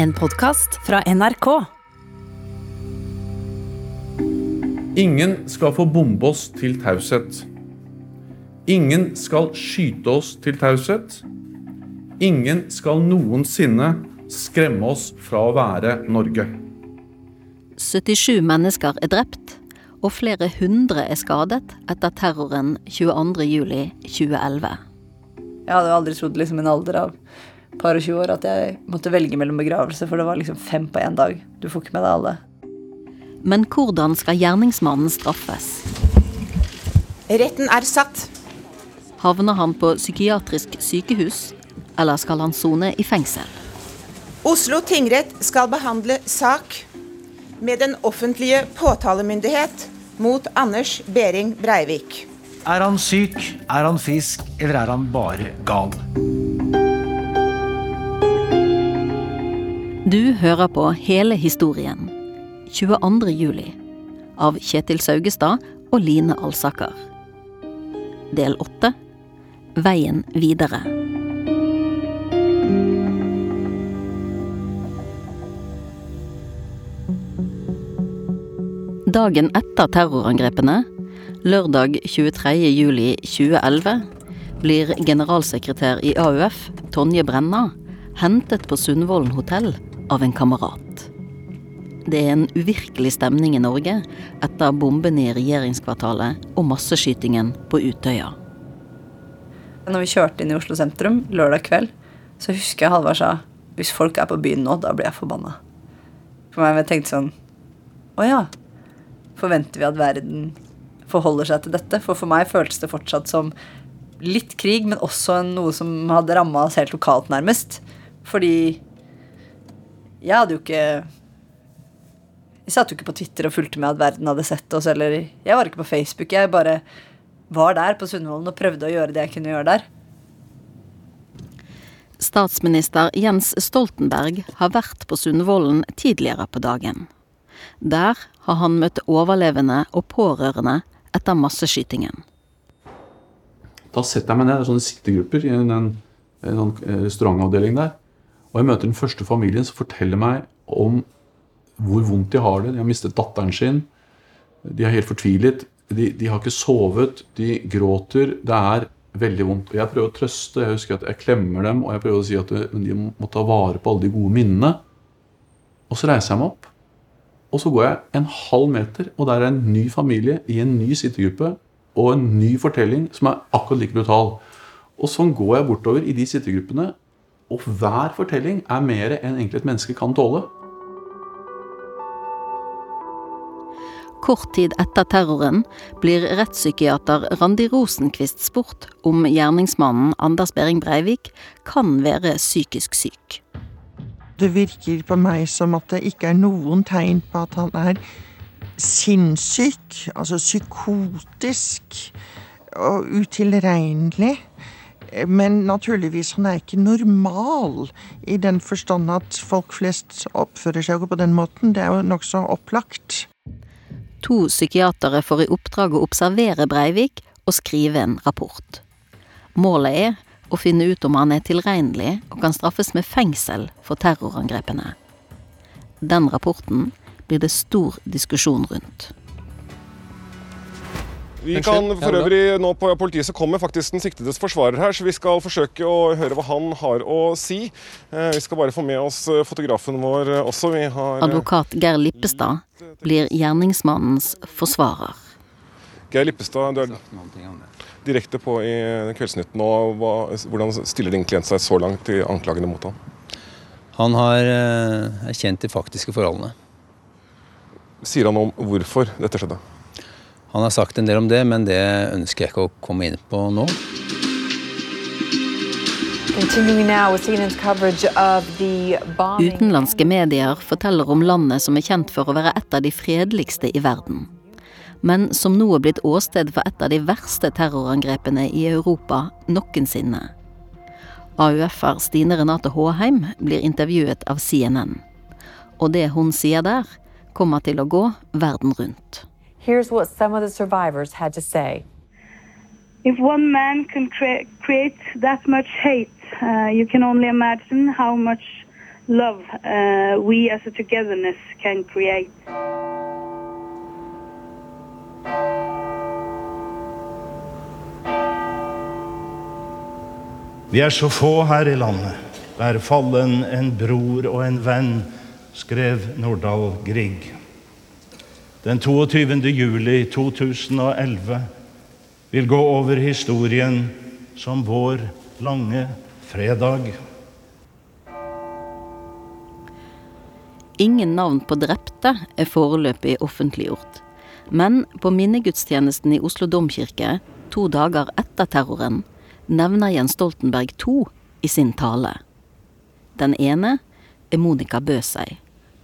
En podkast fra NRK. Ingen skal få bombe oss til taushet. Ingen skal skyte oss til taushet. Ingen skal noensinne skremme oss fra å være Norge. 77 mennesker er drept, og flere hundre er skadet etter terroren 22.07.2011. Jeg hadde jo aldri trodd liksom en alder av par og 20 år at jeg måtte velge mellom begravelse, for det var liksom fem på én dag. Du får ikke med deg alle. Men hvordan skal gjerningsmannen straffes? Retten er satt. Havner han på psykiatrisk sykehus, eller skal han sone i fengsel? Oslo tingrett skal behandle sak med den offentlige påtalemyndighet mot Anders Behring Breivik. Er han syk, er han frisk, eller er han bare gal? Du hører på hele historien. 22. juli. Av Kjetil Saugestad og Line Alsaker. Del åtte. Veien videre. Dagen etter terrorangrepene, lørdag 23. juli 2011, blir generalsekretær i AUF, Tonje Brenna, hentet på Sundvolden hotell av en kamerat. Det er en uvirkelig stemning i Norge etter bombene i regjeringskvartalet og masseskytingen på Utøya. Når vi kjørte inn i Oslo sentrum lørdag kveld, så husker jeg Halvard sa hvis folk er på byen nå, da blir jeg forbanna. For meg jeg tenkte sånn Å ja. Forventer vi at verden forholder seg til dette? For for meg føltes det fortsatt som litt krig, men også noe som hadde ramma oss helt lokalt, nærmest. Fordi jeg hadde jo ikke Jeg satt jo ikke på Twitter og fulgte med at verden hadde sett oss, eller Jeg var ikke på Facebook. Jeg bare var der på Sundvolden og prøvde å gjøre det jeg kunne gjøre der. Statsminister Jens Stoltenberg har vært på Sundvolden tidligere på dagen. Der har han møtt overlevende og pårørende etter masseskytingen. Da setter jeg meg ned, det er sånne sittegrupper i en, en, en sånn restaurantavdeling der. Og jeg møter den første familien som forteller meg om hvor vondt de har det. De har mistet datteren sin. De er helt fortvilet. De, de har ikke sovet. De gråter. Det er veldig vondt. Og jeg prøver å trøste. Jeg husker at jeg klemmer dem, og jeg prøver å si at de må ta vare på alle de gode minnene. Og så reiser jeg meg opp. Og så går jeg en halv meter, og der er en ny familie i en ny sittegruppe og en ny fortelling som er akkurat like brutal. Og sånn går jeg bortover i de sittegruppene, og hver fortelling er mer enn egentlig et menneske kan tåle. Kort tid etter terroren blir rettspsykiater Randi Rosenkvist spurt om gjerningsmannen Anders Behring Breivik kan være psykisk syk. Det virker på meg som at det ikke er noen tegn på at han er sinnssyk, altså psykotisk og utilregnelig. Men naturligvis, han er ikke normal i den forstand at folk flest oppfører seg på den måten. Det er jo nokså opplagt. To psykiatere får i oppdrag å observere Breivik og skrive en rapport. Målet er å finne ut om han er tilregnelig og kan straffes med fengsel for terrorangrepene. Den rapporten blir det stor diskusjon rundt. Vi kan for øvrig nå På politiet så kommer faktisk den siktedes forsvarer her, så vi skal forsøke å høre hva han har å si. Vi skal bare få med oss fotografen vår også. Har... Advokat Geir Lippestad blir gjerningsmannens forsvarer. Geir Lippestad, du er direkte på i Kveldsnytt nå. Hvordan stiller din klient seg så langt i anklagene mot ham? Han har erkjent de faktiske forholdene. Sier han om hvorfor dette skjedde? Han har sagt en del om det, men det ønsker jeg ikke å komme inn på nå. Utenlandske medier forteller om landet som er kjent for å være et av de fredeligste i verden. Men som nå er blitt åsted for et av de verste terrorangrepene i Europa noensinne. AUF-er Stine Renate Håheim blir intervjuet av CNN. Og det hun sier der, kommer til å gå verden rundt. Here's what some of the survivors had to say. If one man can cre create that much hate, uh, you can only imagine how much love uh, we as a togetherness can create. Vi er så få her i landet. Hver fallen en bror og en venn, skrev Nordahl Grieg. Den 22. juli 2011 vil gå over historien som vår lange fredag. Ingen navn på drepte er foreløpig offentliggjort. Men på minnegudstjenesten i Oslo domkirke, to dager etter terroren, nevner Jens Stoltenberg to i sin tale. Den ene er Monica Bøsei,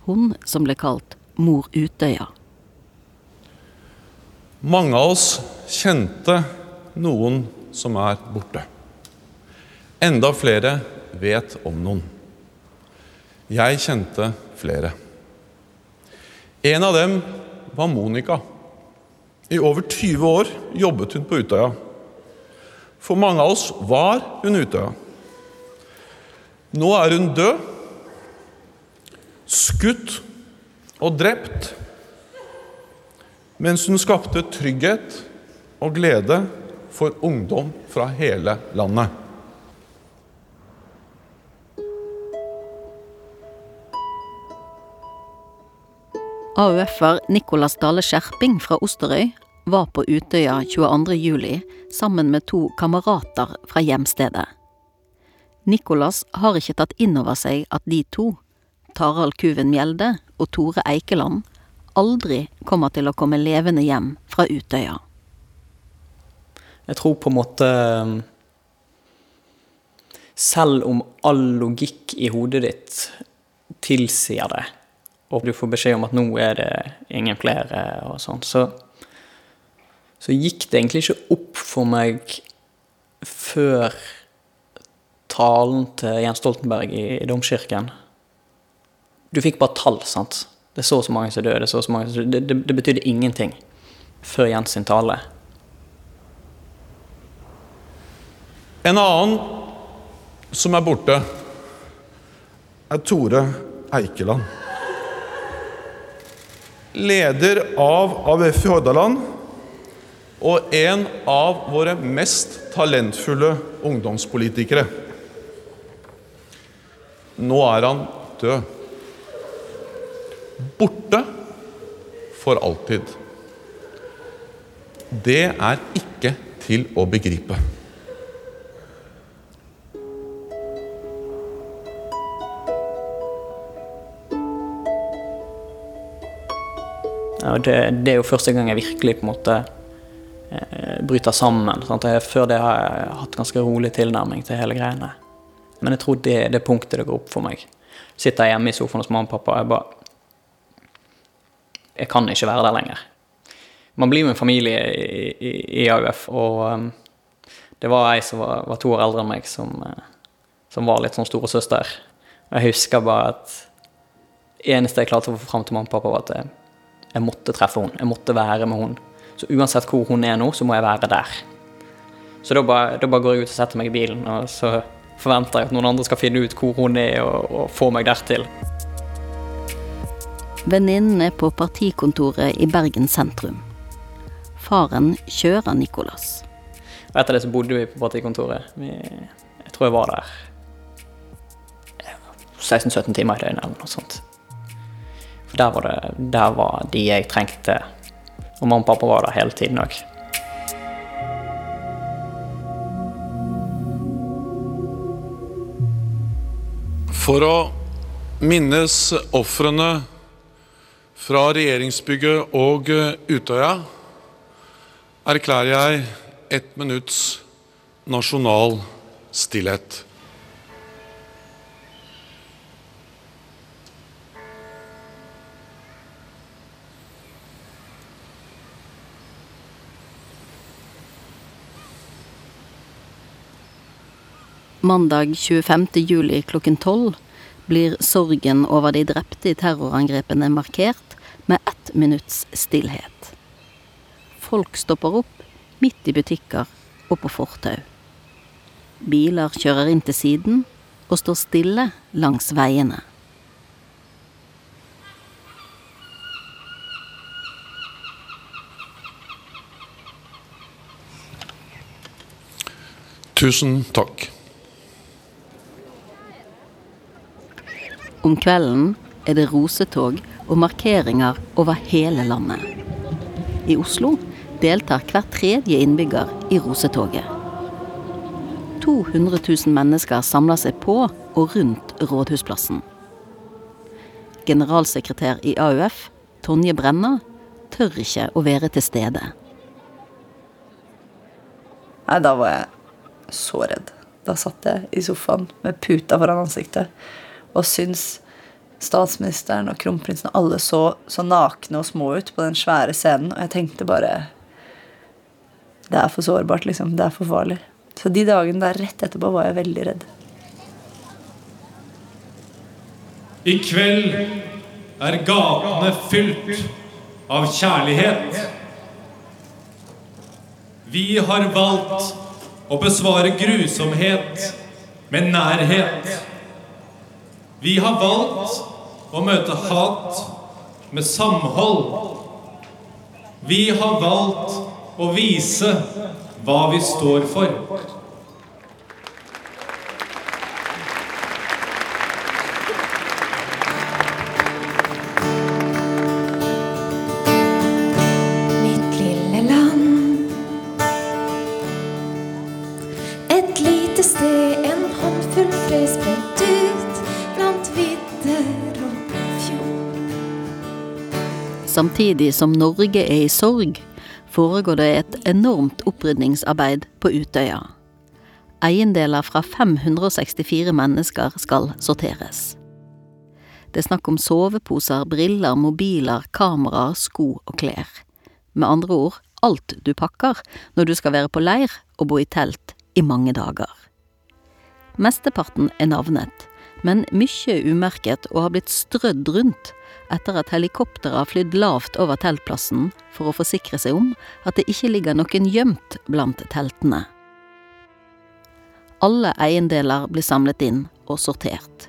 hun som ble kalt Mor Utøya. Mange av oss kjente noen som er borte. Enda flere vet om noen. Jeg kjente flere. En av dem var Monica. I over 20 år jobbet hun på Utøya. For mange av oss var hun Utøya. Nå er hun død, skutt og drept, mens hun skapte trygghet og glede for ungdom fra hele landet. AUF-er Nicolas Dale Skjerping fra Osterøy var på Utøya 22.07 sammen med to kamerater fra hjemstedet. Nicolas har ikke tatt inn over seg at de to, Tarald Kuven Mjelde og Tore Eikeland, aldri kommer til å komme levende hjem fra Utøya. Jeg tror på en måte Selv om all logikk i hodet ditt tilsier det, og du får beskjed om at nå er det ingen flere og sånn, så, så gikk det egentlig ikke opp for meg før talen til Jens Stoltenberg i, domkirken. Du fikk bare tall, sant. Det er så og så mange som dør. det så så mange som Det, det, det betydde ingenting før Jens sin tale. En annen som er borte, er Tore Eikeland. Leder av AUF i Hordaland og en av våre mest talentfulle ungdomspolitikere. Nå er han død. Borte for alltid. Det er ikke til å begripe. Det, det, er jo første gang jeg virkelig på en måte eh, bryter sammen. Jeg, før det har jeg hatt ganske rolig tilnærming til hele greiene. Men jeg tror det er det punktet det går opp for meg. Sitter jeg hjemme i sofaen hos mamma og pappa og jeg bare Jeg kan ikke være der lenger. Man blir jo en familie i, i, i AUF, og um, det var ei som var, var, to år eldre enn meg, som, uh, som var litt sånn storesøster. Og jeg husker bare at eneste jeg klarte å få fram til mamma og pappa, var at jeg jeg måtte treffe henne. Jeg måtte være med henne. Så uansett hvor hun er nå, så må jeg være der. Så da bare, da bare går jeg ut og setter meg i bilen, og så forventer jeg at noen andre skal finne ut hvor hun er, og, og få meg dertil. Venninnen er på partikontoret i Bergen sentrum. Faren kjører Nicolas. Og etter det så bodde vi på partikontoret. Vi, jeg tror jeg var der 16-17 timer i døgnet eller noe sånt. For der var, det, der var de jeg trengte. Og mamma og pappa var der hele tiden òg. For å minnes ofrene fra regjeringsbygget og Utøya erklærer jeg ett minutts nasjonal stillhet. Mandag 25. juli klokken tolv blir sorgen over de drepte i terrorangrepene markert minutts stillhet. Folk stopper opp midt i butikker og på fortau. Biler kjører inn til siden og står stille langs veiene. Tusen takk. Om kvelden er det rosetog og markeringer over hele landet. I Oslo deltar hver tredje innbygger i rosetoget. 200 000 mennesker samler seg på og rundt Rådhusplassen. Generalsekretær i AUF, Tonje Brenna, tør ikke å være til stede. Nei, da var jeg så redd. Da satt jeg i sofaen med puta foran ansiktet og syntes statsministeren og kronprinsen alle så så nakne og små ut på den svære scenen, og jeg tenkte bare Det er for sårbart, liksom. Det er for farlig. Så de dagene der rett etterpå var jeg veldig redd. I kveld er gatene fylt av kjærlighet. Vi har valgt å besvare grusomhet med nærhet. Vi har valgt å møte hat med samhold. Vi har valgt å vise hva vi står for. Samtidig som Norge er i sorg, foregår det et enormt opprydningsarbeid på Utøya. Eiendeler fra 564 mennesker skal sorteres. Det er snakk om soveposer, briller, mobiler, kameraer, sko og klær. Med andre ord alt du pakker når du skal være på leir og bo i telt i mange dager. Mesteparten er navnet, men mye umerket og har blitt strødd rundt etter at helikopteret har flydd lavt over teltplassen for å forsikre seg om at det ikke ligger noen gjemt blant teltene. Alle eiendeler blir samlet inn og sortert,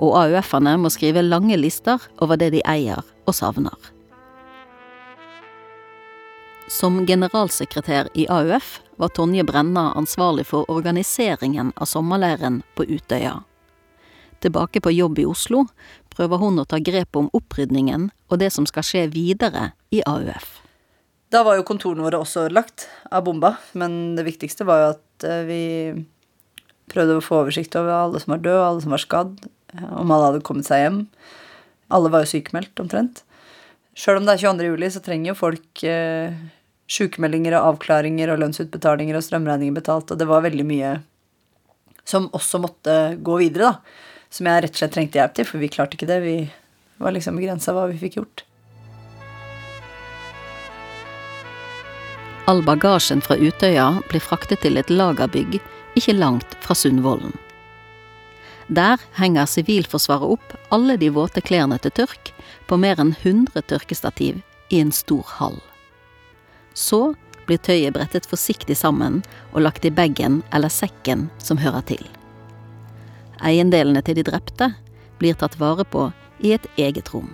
og AUF-ene må skrive lange lister over det de eier og savner. Som generalsekretær i AUF var Tonje Brenna ansvarlig for organiseringen av sommerleiren på Utøya. Tilbake på jobb i Oslo prøver hun å ta grep om opprydningen og det som skal skje videre i AUF. Da var jo kontorene våre også ødelagt av bomba, men det viktigste var jo at eh, vi prøvde å få oversikt over alle som var døde, alle som var skadd, eh, om alle hadde kommet seg hjem. Alle var jo sykemeldt, omtrent. Sjøl om det er 22. juli, så trenger jo folk eh, sykemeldinger og avklaringer og lønnsutbetalinger og strømregninger betalt, og det var veldig mye som også måtte gå videre, da. Som jeg rett og slett trengte hjelp til, for vi klarte ikke det. Vi var liksom begrensa hva vi fikk gjort. All bagasjen fra Utøya blir fraktet til et lagerbygg ikke langt fra Sundvolden. Der henger Sivilforsvaret opp alle de våte klærne til tørk på mer enn 100 tørkestativ i en stor hall. Så blir tøyet brettet forsiktig sammen og lagt i bagen eller sekken som hører til. Eiendelene til de drepte blir tatt vare på i et eget rom.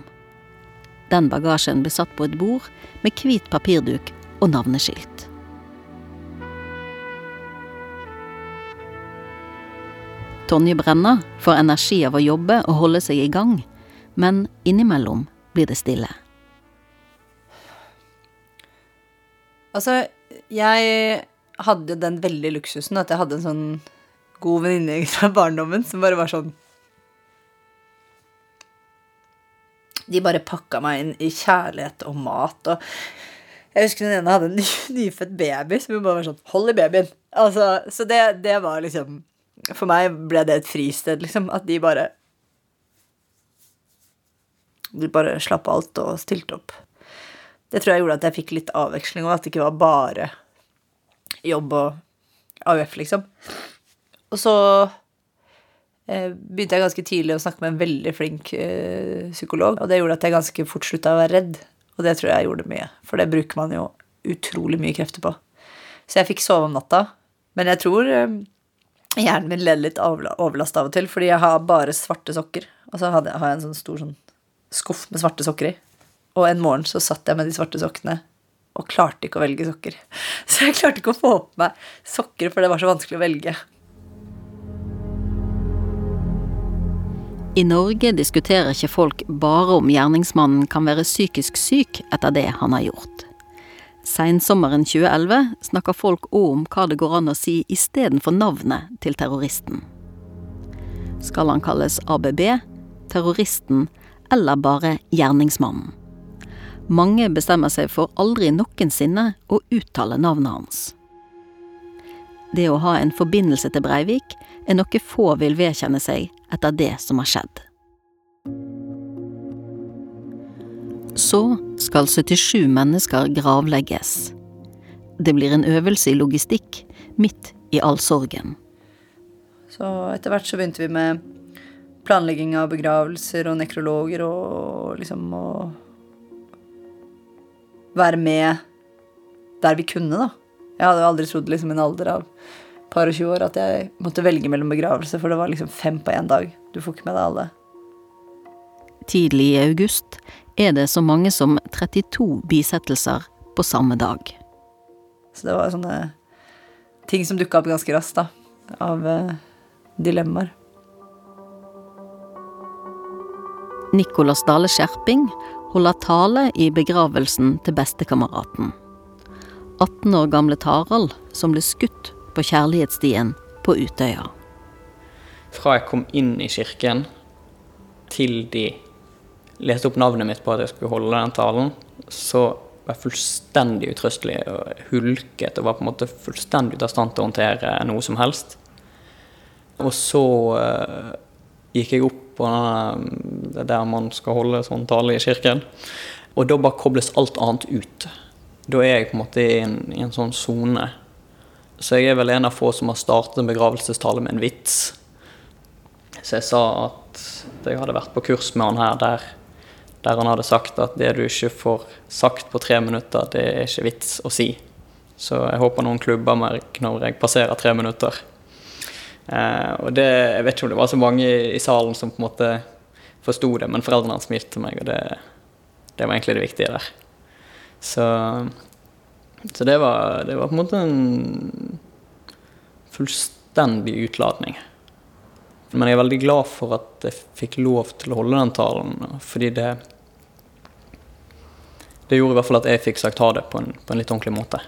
Den bagasjen blir satt på et bord med hvit papirduk og navneskilt. Tonje Brenna får energi av å jobbe og holde seg i gang, men innimellom blir det stille. Altså, jeg hadde den veldig luksusen at jeg hadde en sånn god venninne fra barndommen som bare var sånn De bare pakka meg inn i kjærlighet og mat og Jeg husker den ene hadde en ny, nyfødt baby som jo bare var sånn Hold i babyen. Altså, så det, det var liksom For meg ble det et fristed, liksom. At de bare De bare slapp alt og stilte opp. Det tror jeg gjorde at jeg fikk litt avveksling, og at det ikke var bare jobb og AUF, liksom. Og så eh, begynte jeg ganske tidlig å snakke med en veldig flink eh, psykolog, og det gjorde at jeg ganske fort slutta å være redd. Og det tror jeg gjorde mye, for det bruker man jo utrolig mye krefter på. Så jeg fikk sove om natta, men jeg tror eh, hjernen min led litt overlast av og til, fordi jeg har bare svarte sokker. Og så har jeg en sånn stor sånn skuff med svarte sokker i. Og en morgen så satt jeg med de svarte sokkene og klarte ikke å velge sokker. Så jeg klarte ikke å få på meg sokker, for det var så vanskelig å velge. I Norge diskuterer ikke folk bare om gjerningsmannen kan være psykisk syk etter det han har gjort. Seinsommeren 2011 snakker folk òg om hva det går an å si istedenfor navnet til terroristen. Skal han kalles ABB, terroristen eller bare gjerningsmannen? Mange bestemmer seg for aldri noensinne å uttale navnet hans. Det å ha en forbindelse til Breivik er noe få vil vedkjenne seg etter det som har skjedd. Så skal 77 mennesker gravlegges. Det blir en øvelse i logistikk midt i all sorgen. Så etter hvert så begynte vi med planlegging av begravelser og nekrologer og liksom å være med der vi kunne, da. Jeg hadde aldri trodd liksom en alder av par og 20 år at jeg måtte velge mellom begravelse, for det var liksom fem på én dag. Du får ikke med deg alle. Tidlig i august er det så mange som 32 bisettelser på samme dag. Så det var sånne ting som dukka opp ganske raskt, da. Av eh, dilemmaer. Nicolas Dale Skjerping holder tale i begravelsen til bestekameraten. 18 år gamle Tarald, som ble skutt på kjærlighetsstien på Utøya. Fra jeg kom inn i kirken til de leste opp navnet mitt på at jeg skulle holde den talen, så var jeg fullstendig utrøstelig og hulket og var på en måte fullstendig ute av stand til å håndtere noe som helst. Og så uh, gikk jeg opp på denne, der man skal holde sånn tale i kirken. Og da bare kobles alt annet ut. Da er jeg på en måte i en, i en sånn sone. Så jeg er vel en av få som har startet en begravelsestale med en vits. Så jeg sa at jeg hadde vært på kurs med han her der, der han hadde sagt at det du ikke får sagt på tre minutter, det er ikke vits å si. Så jeg håper noen klubber meg når jeg passerer tre minutter. Eh, og det, Jeg vet ikke om det var så mange i, i salen som på en måte forsto det, men foreldrene hans smilte meg, og det, det, var egentlig det viktige der. Så, så det, var, det var på en måte en fullstendig utladning. Men jeg er veldig glad for at jeg fikk lov til å holde den talen, fordi det Det gjorde i hvert fall at jeg fikk sagt ha det på en, på en litt ordentlig måte.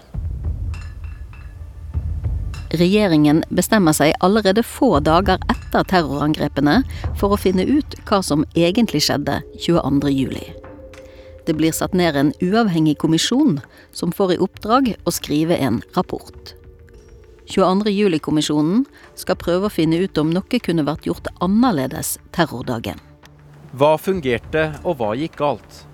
Regjeringen bestemmer seg allerede få dager etter terrorangrepene for å finne ut hva som egentlig skjedde 22.07. Det blir satt ned en uavhengig kommisjon som får i oppdrag å skrive en rapport. 22.07-kommisjonen skal prøve å finne ut om noe kunne vært gjort annerledes terrordagen. Hva fungerte, og hva gikk galt?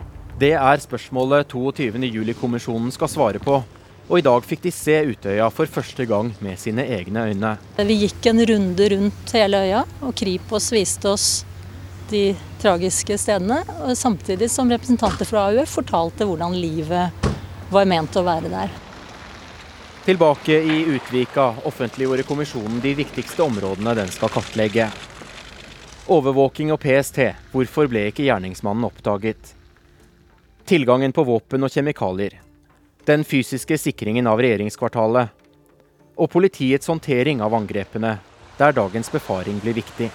Det er spørsmålet 22.07-kommisjonen skal svare på og i dag fikk de se Utøya for første gang med sine egne øyne. Vi gikk en runde rundt hele øya, og Kripos viste oss de tragiske stedene. Samtidig som representanter fra AUF fortalte hvordan livet var ment å være der. Tilbake i Utvika offentliggjorde kommisjonen de viktigste områdene den skal kartlegge. Overvåking og PST. Hvorfor ble ikke gjerningsmannen oppdaget? Tilgangen på våpen og kjemikalier den fysiske sikringen av regjeringskvartalet og politiets håndtering av angrepene, der dagens befaring blir viktig.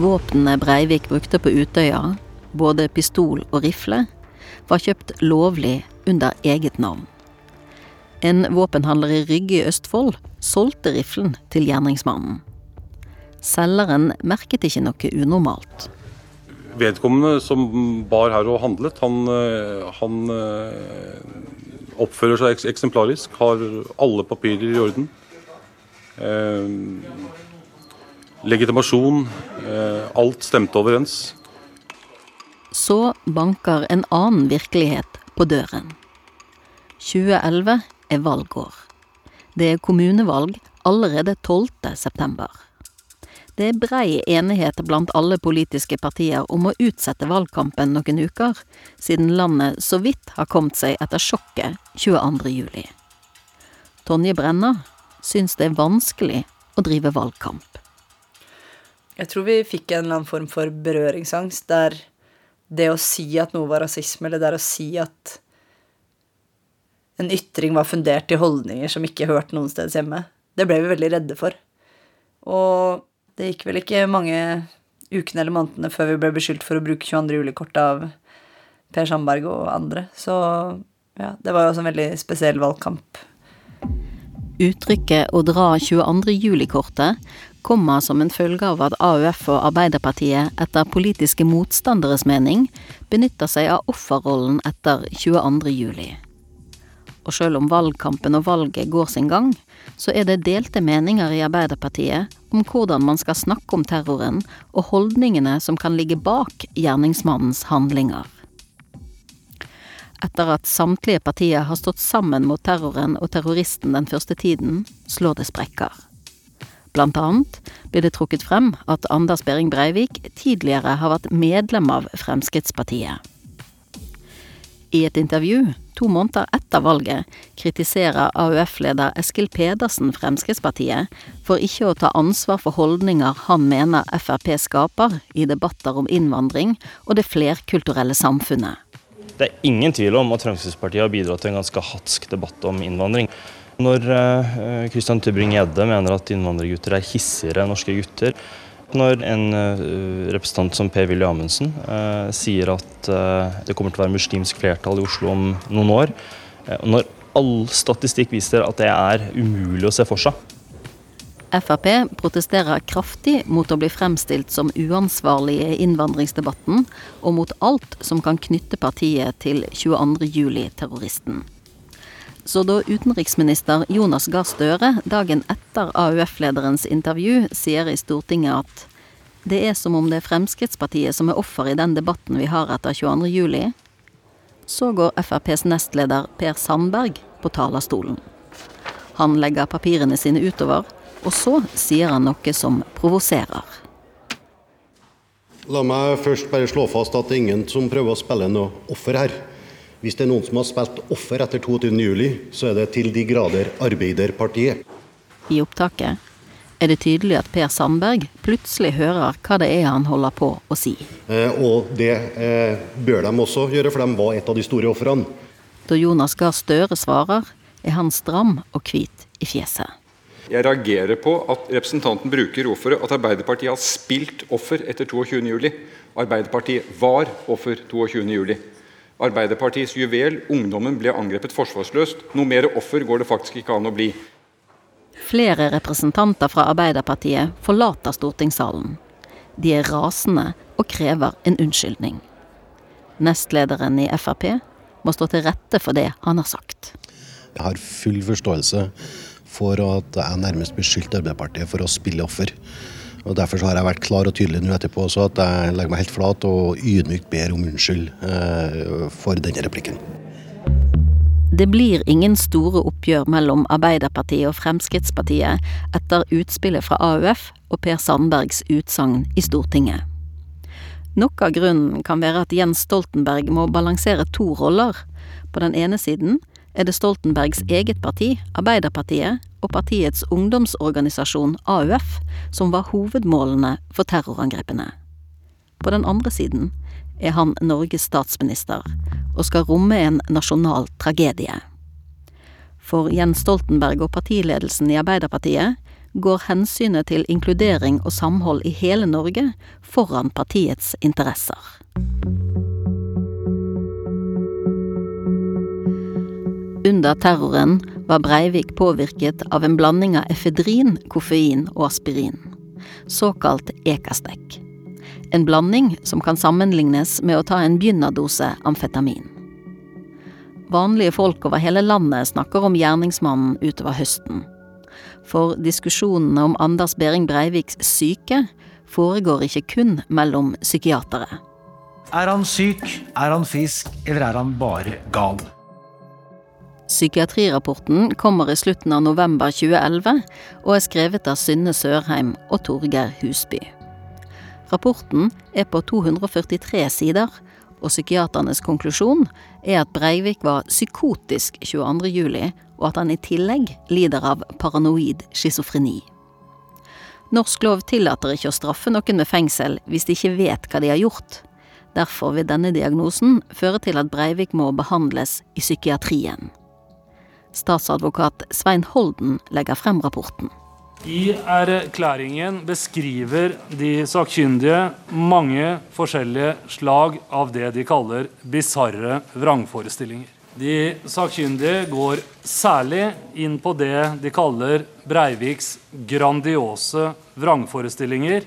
Våpnene Breivik brukte på Utøya, både pistol og rifle, var kjøpt lovlig under eget navn. En våpenhandler i Rygge i Østfold solgte riflen til gjerningsmannen. Selgeren merket ikke noe unormalt vedkommende som bar her og handlet, han, eh, han eh, oppfører seg eksemplarisk, har alle papirer i orden. Eh, legitimasjon. Eh, alt stemte overens. Så banker en annen virkelighet på døren. 2011 er valgår. Det er kommunevalg allerede 12. september. Det er brei enighet blant alle politiske partier om å utsette valgkampen noen uker, siden landet så vidt har kommet seg etter sjokket 22. juli. Tonje Brenna syns det er vanskelig å drive valgkamp. Jeg tror vi fikk en eller annen form for berøringsangst der det å si at noe var rasisme, eller det å si at en ytring var fundert i holdninger som ikke hørte noen steds hjemme, det ble vi veldig redde for. Og det gikk vel ikke mange ukene eller månedene før vi ble beskyldt for å bruke 22. juli-kortet av Per Sandberg og andre. Så ja, det var jo også en veldig spesiell valgkamp. Uttrykket 'å dra 22. juli-kortet' kommer som en følge av at AUF og Arbeiderpartiet etter politiske motstanderes mening benytter seg av offerrollen etter 22. juli. Og selv om valgkampen og valget går sin gang, så er det delte meninger i Arbeiderpartiet om hvordan man skal snakke om terroren og holdningene som kan ligge bak gjerningsmannens handlinger. Etter at samtlige partier har stått sammen mot terroren og terroristen den første tiden, slår det sprekker. Blant annet blir det trukket frem at Anders Behring Breivik tidligere har vært medlem av Fremskrittspartiet. I et intervju to måneder etter valget kritiserer AUF-leder Eskil Pedersen Fremskrittspartiet for ikke å ta ansvar for holdninger han mener Frp skaper i debatter om innvandring og det flerkulturelle samfunnet. Det er ingen tvil om at Fremskrittspartiet har bidratt til en ganske hatsk debatt om innvandring. Når Christian Tybring-Gjedde mener at innvandrergutter er hissigere enn norske gutter, når en representant som Per-Willy Amundsen sier at det kommer til å være muslimsk flertall i Oslo om noen år, når all statistikk viser at det er umulig å se for seg. Frp protesterer kraftig mot å bli fremstilt som uansvarlige i innvandringsdebatten, og mot alt som kan knytte partiet til 22. Så da utenriksminister Jonas Gahr Støre dagen etter AUF-lederens intervju sier i Stortinget at det er som om det er Fremskrittspartiet som er offer i den debatten vi har etter 22. juli, så går FrPs nestleder Per Sandberg på talerstolen. Han legger papirene sine utover, og så sier han noe som provoserer. La meg først bare slå fast at det er ingen som prøver å spille noe offer her. Hvis det er noen som har spilt offer etter 22. juli, så er det til de grader Arbeiderpartiet. I opptaket er det tydelig at Per Sandberg plutselig hører hva det er han holder på å si. Eh, og det eh, bør de også gjøre, for de var et av de store ofrene. Da Jonas Gahr Støre svarer, er han stram og hvit i fjeset. Jeg reagerer på at representanten bruker offeret, at Arbeiderpartiet har spilt offer etter 22. juli. Arbeiderpartiet var offer 22. Arbeiderpartiets juvel, ungdommen, ble angrepet forsvarsløst. Noe mer offer går det faktisk ikke an å bli. Flere representanter fra Arbeiderpartiet forlater stortingssalen. De er rasende og krever en unnskyldning. Nestlederen i Frp må stå til rette for det han har sagt. Jeg har full forståelse for at jeg nærmest beskyldte Arbeiderpartiet for å spille offer. Og Derfor har jeg vært klar og tydelig nå etterpå også at jeg legger meg helt flat og ydmykt ber om unnskyld eh, for denne replikken. Det blir ingen store oppgjør mellom Arbeiderpartiet og Fremskrittspartiet etter utspillet fra AUF og Per Sandbergs utsagn i Stortinget. Noe av grunnen kan være at Jens Stoltenberg må balansere to roller. På den ene siden er det Stoltenbergs eget parti, Arbeiderpartiet, og partiets ungdomsorganisasjon AUF som var hovedmålene for terrorangrepene. På den andre siden er han Norges statsminister og skal romme en nasjonal tragedie. For Jens Stoltenberg og partiledelsen i Arbeiderpartiet går hensynet til inkludering og samhold i hele Norge foran partiets interesser. Under terroren var Breivik påvirket av en blanding av efedrin, koffein og aspirin, såkalt ekastek. En blanding som kan sammenlignes med å ta en begynnerdose amfetamin. Vanlige folk over hele landet snakker om gjerningsmannen utover høsten. For diskusjonene om Anders Behring Breiviks syke foregår ikke kun mellom psykiatere. Er han syk, er han frisk, eller er han bare gal? Psykiatrirapporten kommer i slutten av november 2011 og er skrevet av Synne Sørheim og Torgeir Husby. Rapporten er på 243 sider, og psykiaternes konklusjon er at Breivik var psykotisk 22. juli, og at han i tillegg lider av paranoid schizofreni. Norsk lov tillater ikke å straffe noen med fengsel hvis de ikke vet hva de har gjort. Derfor vil denne diagnosen føre til at Breivik må behandles i psykiatrien. Statsadvokat Svein Holden legger frem rapporten. I erklæringen beskriver de sakkyndige mange forskjellige slag av det de kaller bisarre vrangforestillinger. De sakkyndige går særlig inn på det de kaller Breiviks grandiose vrangforestillinger,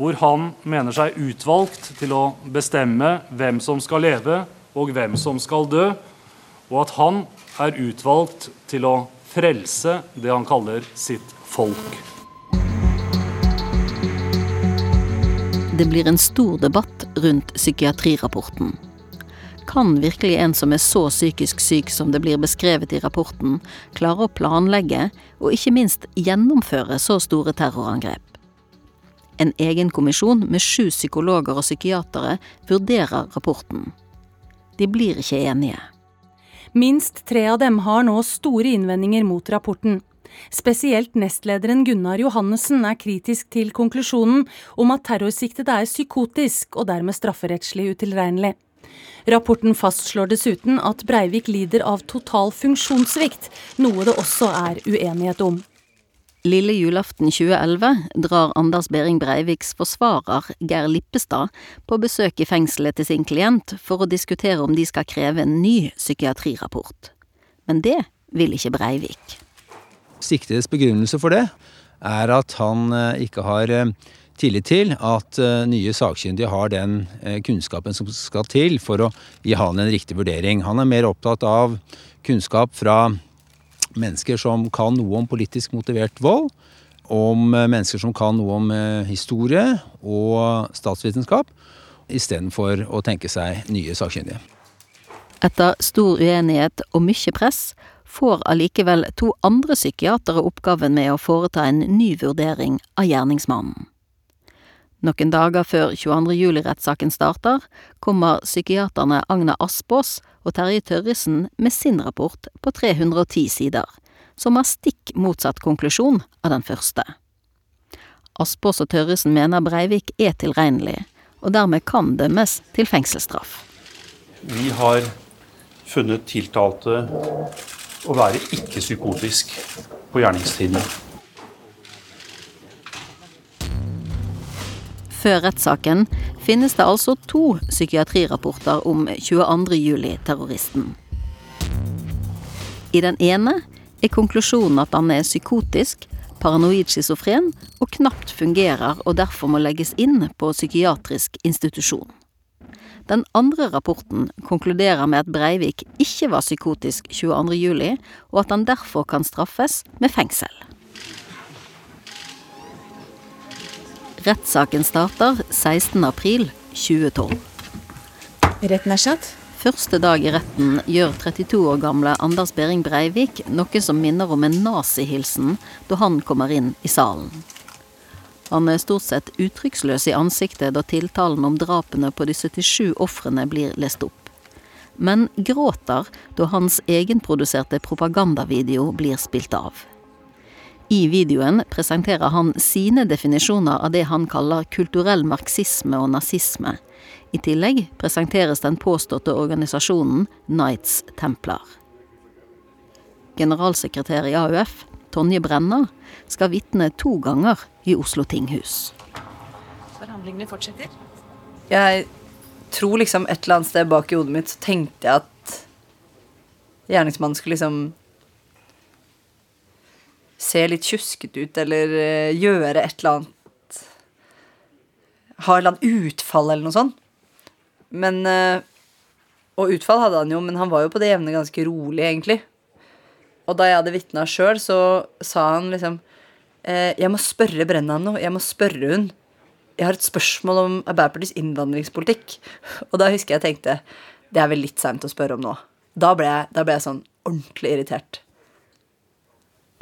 hvor han mener seg utvalgt til å bestemme hvem som skal leve og hvem som skal dø, og at han er utvalgt til å frelse det han kaller sitt folk. Det blir en stor debatt rundt psykiatrirapporten. Kan virkelig en som er så psykisk syk som det blir beskrevet i rapporten, klare å planlegge og ikke minst gjennomføre så store terrorangrep? En egen kommisjon med sju psykologer og psykiatere vurderer rapporten. De blir ikke enige. Minst tre av dem har nå store innvendinger mot rapporten. Spesielt nestlederen Gunnar Johannessen er kritisk til konklusjonen om at terrorsiktede er psykotisk og dermed strafferettslig utilregnelig. Rapporten fastslår dessuten at Breivik lider av total funksjonssvikt, noe det også er uenighet om. Lille julaften 2011 drar Anders Behring Breiviks forsvarer Geir Lippestad på besøk i fengselet til sin klient for å diskutere om de skal kreve en ny psykiatrirapport. Men det vil ikke Breivik. Siktedes begrunnelse for det er at han eh, ikke har eh, tillit til at eh, nye sakkyndige har den kunnskapen som skal til for å gi han en riktig vurdering. Han er mer opptatt av kunnskap fra mennesker som kan noe om politisk motivert vold, om mennesker som kan noe om historie og statsvitenskap, istedenfor å tenke seg nye sakkyndige. Etter stor uenighet og mye press får allikevel to andre psykiatere oppgaven med å foreta en ny vurdering av gjerningsmannen. Noen dager før 22. juli-rettssaken starter, kommer psykiaterne Agna Aspås og Terje Tørresen med sin rapport på 310 sider, som har stikk motsatt konklusjon av den første. Aspås og Tørresen mener Breivik er tilregnelig, og dermed kan dømmes til fengselsstraff. Vi har funnet tiltalte å være ikke-psykotisk på gjerningstiden. Før rettssaken finnes det altså to psykiatrirapporter om 22. juli-terroristen. I den ene er konklusjonen at han er psykotisk, paranoid schizofren og knapt fungerer og derfor må legges inn på psykiatrisk institusjon. Den andre rapporten konkluderer med at Breivik ikke var psykotisk 22.07, og at han derfor kan straffes med fengsel. Rettssaken starter 16.4.2012. Retten er satt. Første dag i retten gjør 32 år gamle Anders Behring Breivik noe som minner om en nazihilsen da han kommer inn i salen. Han er stort sett uttrykksløs i ansiktet da tiltalen om drapene på de 77 ofrene blir lest opp. Men gråter da hans egenproduserte propagandavideo blir spilt av. I videoen presenterer han sine definisjoner av det han kaller kulturell marxisme og nazisme. I tillegg presenteres den påståtte organisasjonen Knights Templar. Generalsekretær i AUF, Tonje Brenna, skal vitne to ganger i Oslo tinghus. Forhandlingene fortsetter. Jeg tror liksom et eller annet sted bak i hodet mitt så tenkte jeg at gjerningsmannen skulle liksom se litt tjusket ut eller uh, gjøre et eller annet Ha et eller annet utfall eller noe sånt. Men uh, Og utfall hadde han jo, men han var jo på det jevne ganske rolig, egentlig. Og da jeg hadde vitna sjøl, så sa han liksom eh, Jeg må spørre Brenna om noe. Jeg må spørre hun. Jeg har et spørsmål om Arbeiderpartiets innvandringspolitikk. Og da husker jeg tenkte det er vel litt seint å spørre om nå. Da ble, jeg, da ble jeg sånn ordentlig irritert.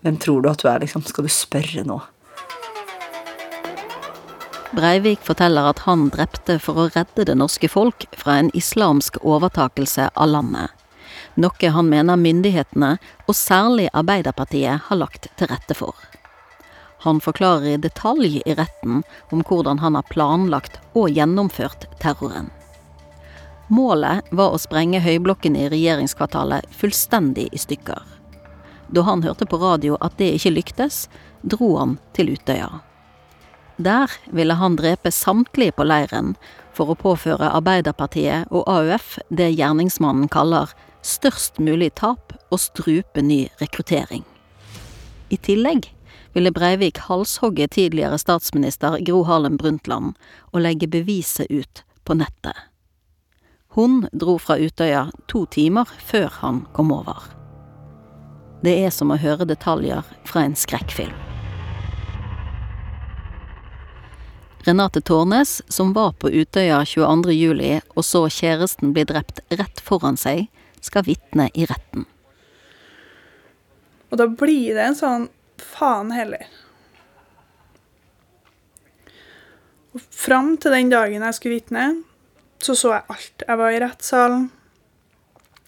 Hvem tror du at du er, liksom? Skal du spørre nå? Breivik forteller at han drepte for å redde det norske folk fra en islamsk overtakelse av landet noe han mener myndighetene, og særlig Arbeiderpartiet, har lagt til rette for. Han forklarer i detalj i retten om hvordan han har planlagt og gjennomført terroren. Målet var å sprenge høyblokken i regjeringskvartalet fullstendig i stykker. Da han hørte på radio at det ikke lyktes, dro han til Utøya. Der ville han drepe samtlige på leiren for å påføre Arbeiderpartiet og AUF det gjerningsmannen kaller størst mulig tap og strupe ny rekruttering. I tillegg ville Breivik halshogge tidligere statsminister Gro Harlem Brundtland og legge beviset ut på nettet. Hun dro fra Utøya to timer før han kom over. Det er som å høre detaljer fra en skrekkfilm. Renate Tårnes, som var på Utøya 22.07 og så kjæresten bli drept rett foran seg, skal vitne i retten. Og da blir det en sånn faen heller. Og fram til den dagen jeg skulle vitne, så så jeg alt. Jeg var i rettssalen,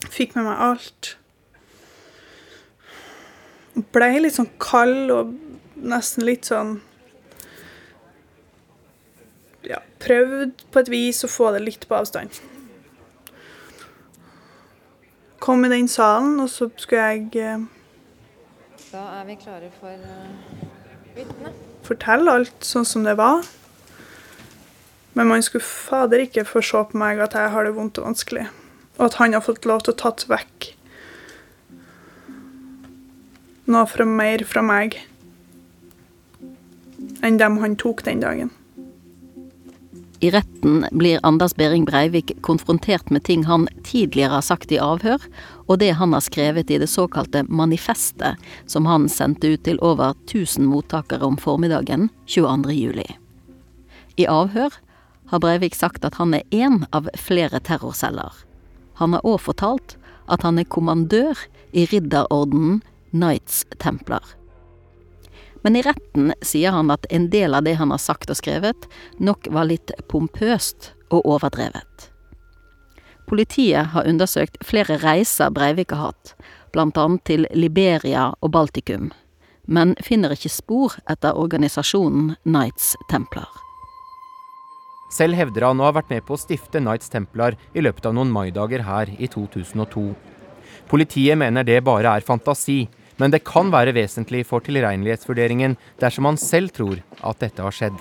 fikk med meg alt. Ble litt sånn kald og nesten litt sånn ja, prøvd på et vis å få det litt på avstand. Kom i den salen, og så skulle jeg eh, Da er vi klare for uh, vitne. fortelle alt sånn som det var. Men man skulle fader ikke få se på meg at jeg har det vondt og vanskelig. Og at han har fått lov til å tatt vekk noe fra mer fra meg enn dem han tok den dagen. I retten blir Anders Behring Breivik konfrontert med ting han tidligere har sagt i avhør, og det han har skrevet i det såkalte manifestet som han sendte ut til over 1000 mottakere om formiddagen 22.07. I avhør har Breivik sagt at han er én av flere terrorceller. Han har òg fortalt at han er kommandør i Ridderordenen Knights Templar. Men i retten sier han at en del av det han har sagt og skrevet, nok var litt pompøst og overdrevet. Politiet har undersøkt flere reiser Breivik har hatt, annet til Liberia og Baltikum, men finner ikke spor etter organisasjonen Knights Templar. Selv hevder han å ha vært med på å stifte Knights Templar i løpet av noen maidager her i 2002. Politiet mener det bare er fantasi, men det kan være vesentlig for tilregnelighetsvurderingen dersom man selv tror at dette har skjedd.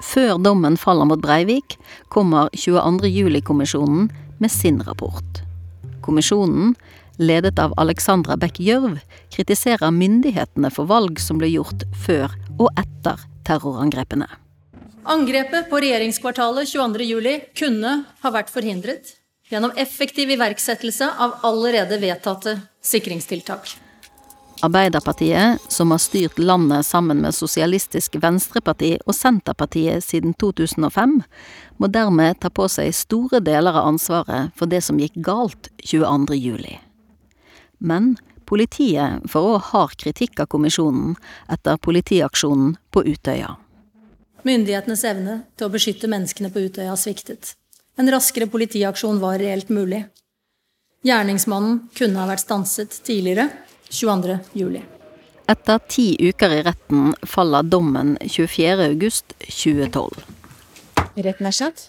Før dommen faller mot Breivik, kommer 22. juli-kommisjonen med sin rapport. Kommisjonen, ledet av Alexandra Beck Gjørv, kritiserer myndighetene for valg som ble gjort før og etter terrorangrepene. Angrepet på regjeringskvartalet 22.07 kunne ha vært forhindret gjennom effektiv iverksettelse av allerede vedtatte sikringstiltak. Arbeiderpartiet, som har styrt landet sammen med Sosialistisk Venstreparti og Senterpartiet siden 2005, må dermed ta på seg store deler av ansvaret for det som gikk galt 22. juli. Men politiet får òg hard kritikk av kommisjonen etter politiaksjonen på Utøya. Myndighetenes evne til å beskytte menneskene på Utøya sviktet. En raskere politiaksjon var reelt mulig. Gjerningsmannen kunne ha vært stanset tidligere, 22. juli. Etter ti uker i retten faller dommen 24. august 2012. Retten er satt.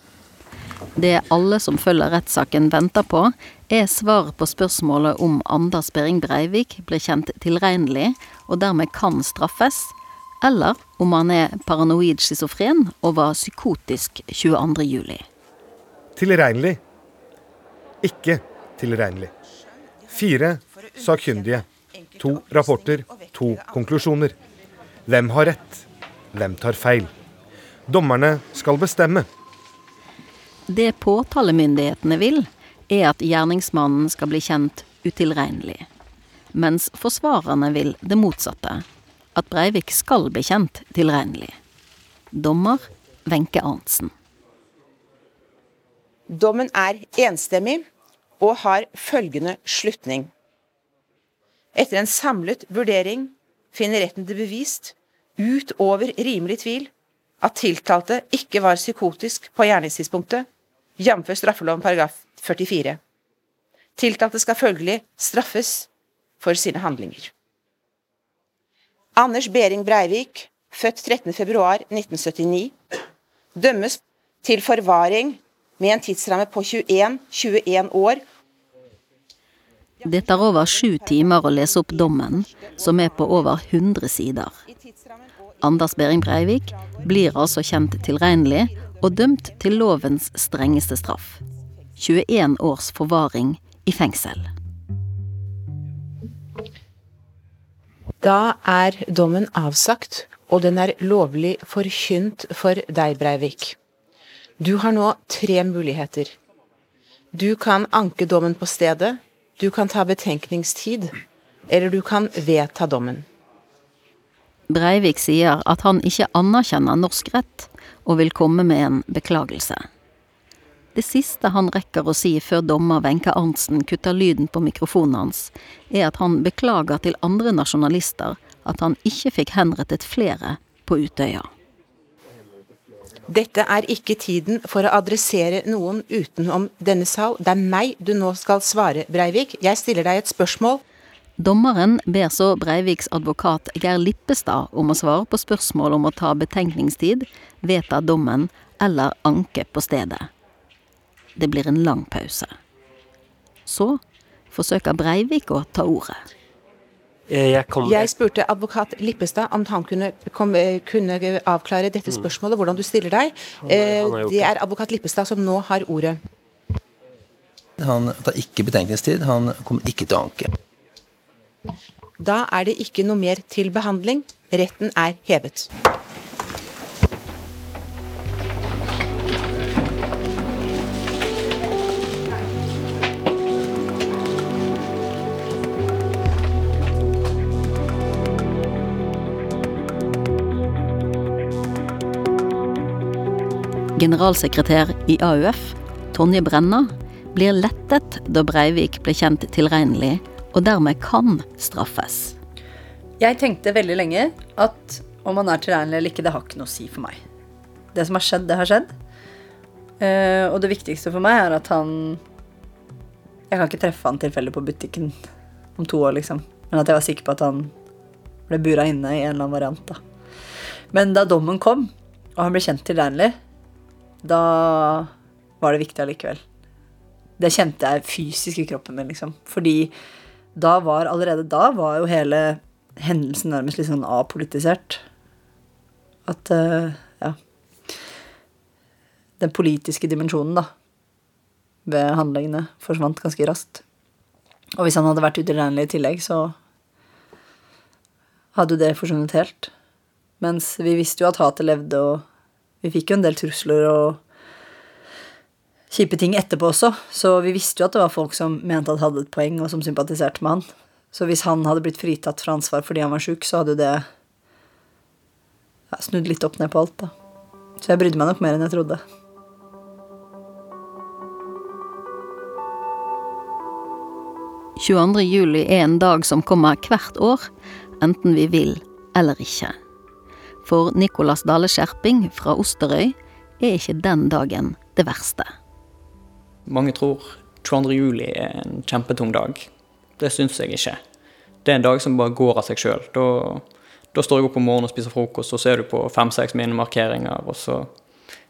Det alle som følger rettssaken venter på, er svar på spørsmålet om Anders Behring Breivik blir kjent tilregnelig og dermed kan straffes, eller om han er paranoid schizofren og var psykotisk 22. Tilregnelig. Ikke tilregnelig. Fire sakkyndige. To rapporter, to konklusjoner. Hvem har rett? Hvem tar feil? Dommerne skal bestemme. Det påtalemyndighetene vil, er at gjerningsmannen skal bli kjent utilregnelig. Mens forsvarerne vil det motsatte. At Breivik skal bli kjent tilregnelig. Dommer Wenche Arntzen. Dommen er enstemmig og har følgende slutning. Etter en samlet vurdering finner retten det bevist, utover rimelig tvil, at tiltalte ikke var psykotisk på gjerningstidspunktet, jf. straffeloven paragraf 44. Tiltalte skal følgelig straffes for sine handlinger. Anders Behring Breivik, født 13.2.1979, dømmes til forvaring med en tidsramme på 21, 21 år. Det tar over sju timer å lese opp dommen, som er på over 100 sider. Anders Behring Breivik blir altså kjent tilregnelig og dømt til lovens strengeste straff. 21 års forvaring i fengsel. Da er dommen avsagt, og den er lovlig forkynt for deg, Breivik. Du har nå tre muligheter. Du kan anke dommen på stedet, du kan ta betenkningstid, eller du kan vedta dommen. Breivik sier at han ikke anerkjenner norsk rett, og vil komme med en beklagelse. Det siste han rekker å si før dommer Wenche Arntzen kutter lyden på mikrofonen hans, er at han beklager til andre nasjonalister at han ikke fikk henrettet flere på Utøya. Dette er ikke tiden for å adressere noen utenom denne sal. Det er meg du nå skal svare, Breivik. Jeg stiller deg et spørsmål. Dommeren ber så Breiviks advokat Geir Lippestad om å svare på spørsmål om å ta betenkningstid, vedta dommen eller anke på stedet. Det blir en lang pause. Så forsøker Breivik å ta ordet. Jeg, jeg, spurte advokat Lippestad om han kunne, kom, kunne avklare dette spørsmålet, hvordan du stiller deg. Eh, det er advokat Lippestad som nå har ordet. Han tar ikke betenkningstid. Han kommer ikke til å anke. Da er det ikke noe mer til behandling. Retten er hevet. Generalsekretær i AUF, Tonje Brenna, blir lettet da Breivik ble kjent tilregnelig, og dermed kan straffes. Jeg tenkte veldig lenge at om han er tilregnelig eller ikke, det har ikke noe å si for meg. Det som har skjedd, det har skjedd. Uh, og det viktigste for meg er at han Jeg kan ikke treffe han tilfeldig på butikken om to år, liksom. Men at jeg var sikker på at han ble bura inne i en eller annen variant, da. Men da dommen kom, og han ble kjent tilregnelig, da var det viktig allikevel. Det kjente jeg fysisk i kroppen min, liksom. Fordi da var allerede da var jo hele hendelsen nærmest litt sånn apolitisert. At uh, ja Den politiske dimensjonen, da, ved handlingene forsvant ganske raskt. Og hvis han hadde vært utilregnelig i tillegg, så hadde det forsvunnet helt. Mens vi visste jo at hatet levde, og vi fikk jo en del trusler og kjipe ting etterpå også, så vi visste jo at det var folk som mente at hadde et poeng, og som sympatiserte med han. Så hvis han hadde blitt fritatt fra ansvar fordi han var sjuk, så hadde jo det ja, snudd litt opp ned på alt, da. Så jeg brydde meg nok mer enn jeg trodde. «22. juli er en dag som kommer hvert år, enten vi vil eller ikke. For Nicolas Dale Skjerping fra Osterøy er ikke den dagen det verste. Mange tror 22. juli er en kjempetung dag. Det syns jeg ikke. Det er en dag som bare går av seg sjøl. Da, da, står jeg opp om morgenen og spiser frokost, og så er du på fem-seks minnemarkeringer, og så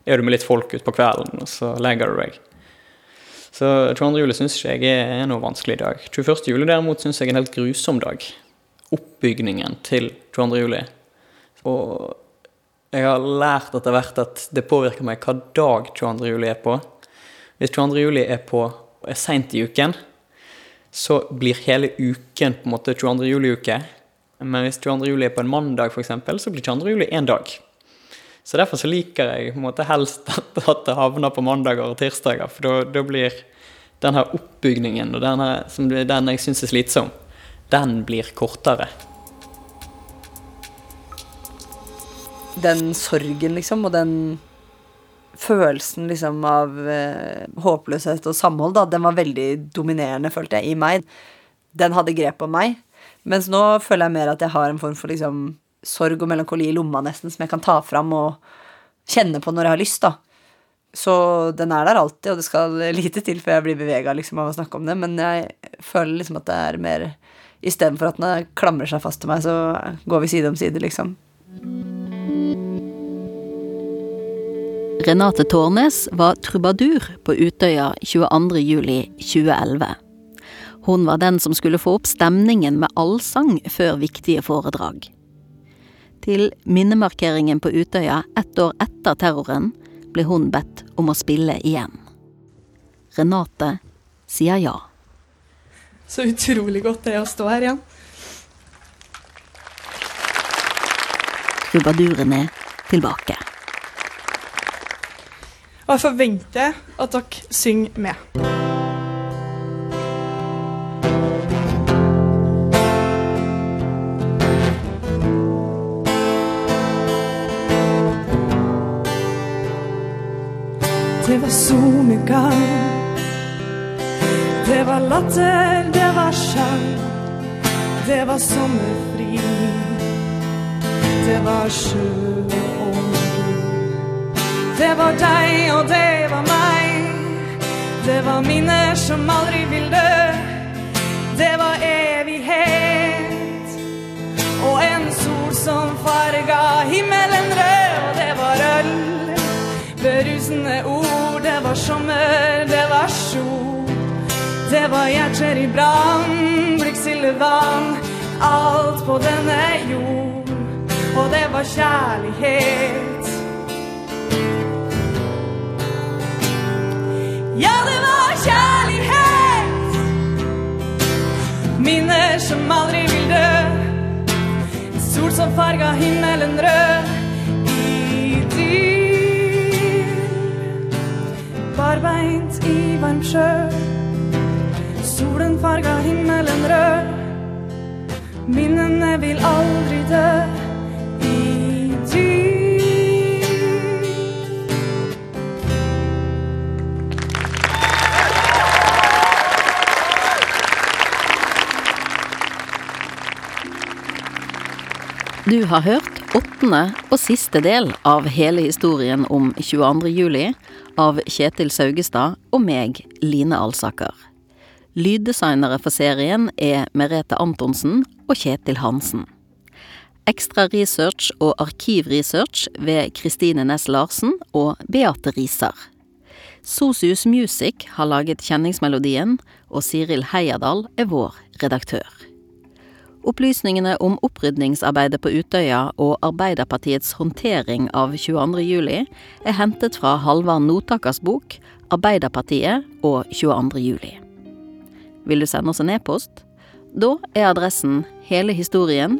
er du med litt folk utpå kvelden, og så legger du deg. Så 22. juli syns ikke jeg er noe vanskelig dag. 21. juli derimot syns jeg er en helt grusom dag. Oppbygningen til 22. juli. Og jeg har lært etter hvert at det påvirker meg hva dag 22. juli er på. Hvis 22. juli er på er seint i uken, så blir hele uken på en måte 22. juli-uke. Men hvis 22. juli er på en mandag, f.eks., så blir 22. juli én dag. Så derfor så liker jeg på en måte helst at, det havner på mandager og tirsdager. For da blir den her oppbygningen, og den, den jeg syns er slitsom, den blir kortere. Den sorgen, liksom, og den følelsen liksom av eh, håpløshet og samhold, da, den var veldig dominerende, følte jeg, i meg. Den hadde grep om meg. Mens nå føler jeg mer at jeg har en form for liksom sorg og melankoli i lomma, nesten, som jeg kan ta fram og kjenne på når jeg har lyst, da. Så den er der alltid, og det skal lite til før jeg blir bevega liksom, av å snakke om det, men jeg føler liksom at det er mer Istedenfor at den klamrer seg fast til meg, så går vi side om side, liksom. Renate Tårnes var trubadur på Utøya 22.07.2011. Hun var den som skulle få opp stemningen med allsang før viktige foredrag. Til minnemarkeringen på Utøya ett år etter terroren ble hun bedt om å spille igjen. Renate sier ja. Så utrolig godt det er å stå her igjen. Trubaduren er tilbake. Og jeg forventer at dere synger med. Det var solnedgang. Det var latter, det var sang. Det var sommerfri. Det var sjø og. Det var deg, og det var meg. Det var minner som aldri vil dø. Det var evighet. Og en sol som farga himmelen rød. Og det var øl berusende ord. Det var sommer, det var sol. Det var hjerter i brann, blikkstille vann. Alt på denne jord. Og det var kjærlighet. Ja, det var kjærlighet. Minner som aldri vil dø. Sol som farga himmelen rød. barbeint i varm sjø. Solen farga himmelen rød. Minnene vil aldri dø Du har hørt åttende og siste del av hele historien om 22. juli av Kjetil Saugestad og meg, Line Alsaker. Lyddesignere for serien er Merete Antonsen og Kjetil Hansen. Ekstra research og arkivresearch ved Kristine Næss Larsen og Beate Riser. Sosius Music har laget kjenningsmelodien, og Siril Heierdal er vår redaktør. Opplysningene om opprydningsarbeidet på Utøya og Arbeiderpartiets håndtering av 22. juli er hentet fra Halvard Notakers bok 'Arbeiderpartiet og 22. juli'. Vil du sende oss en e-post? Da er adressen hele historien.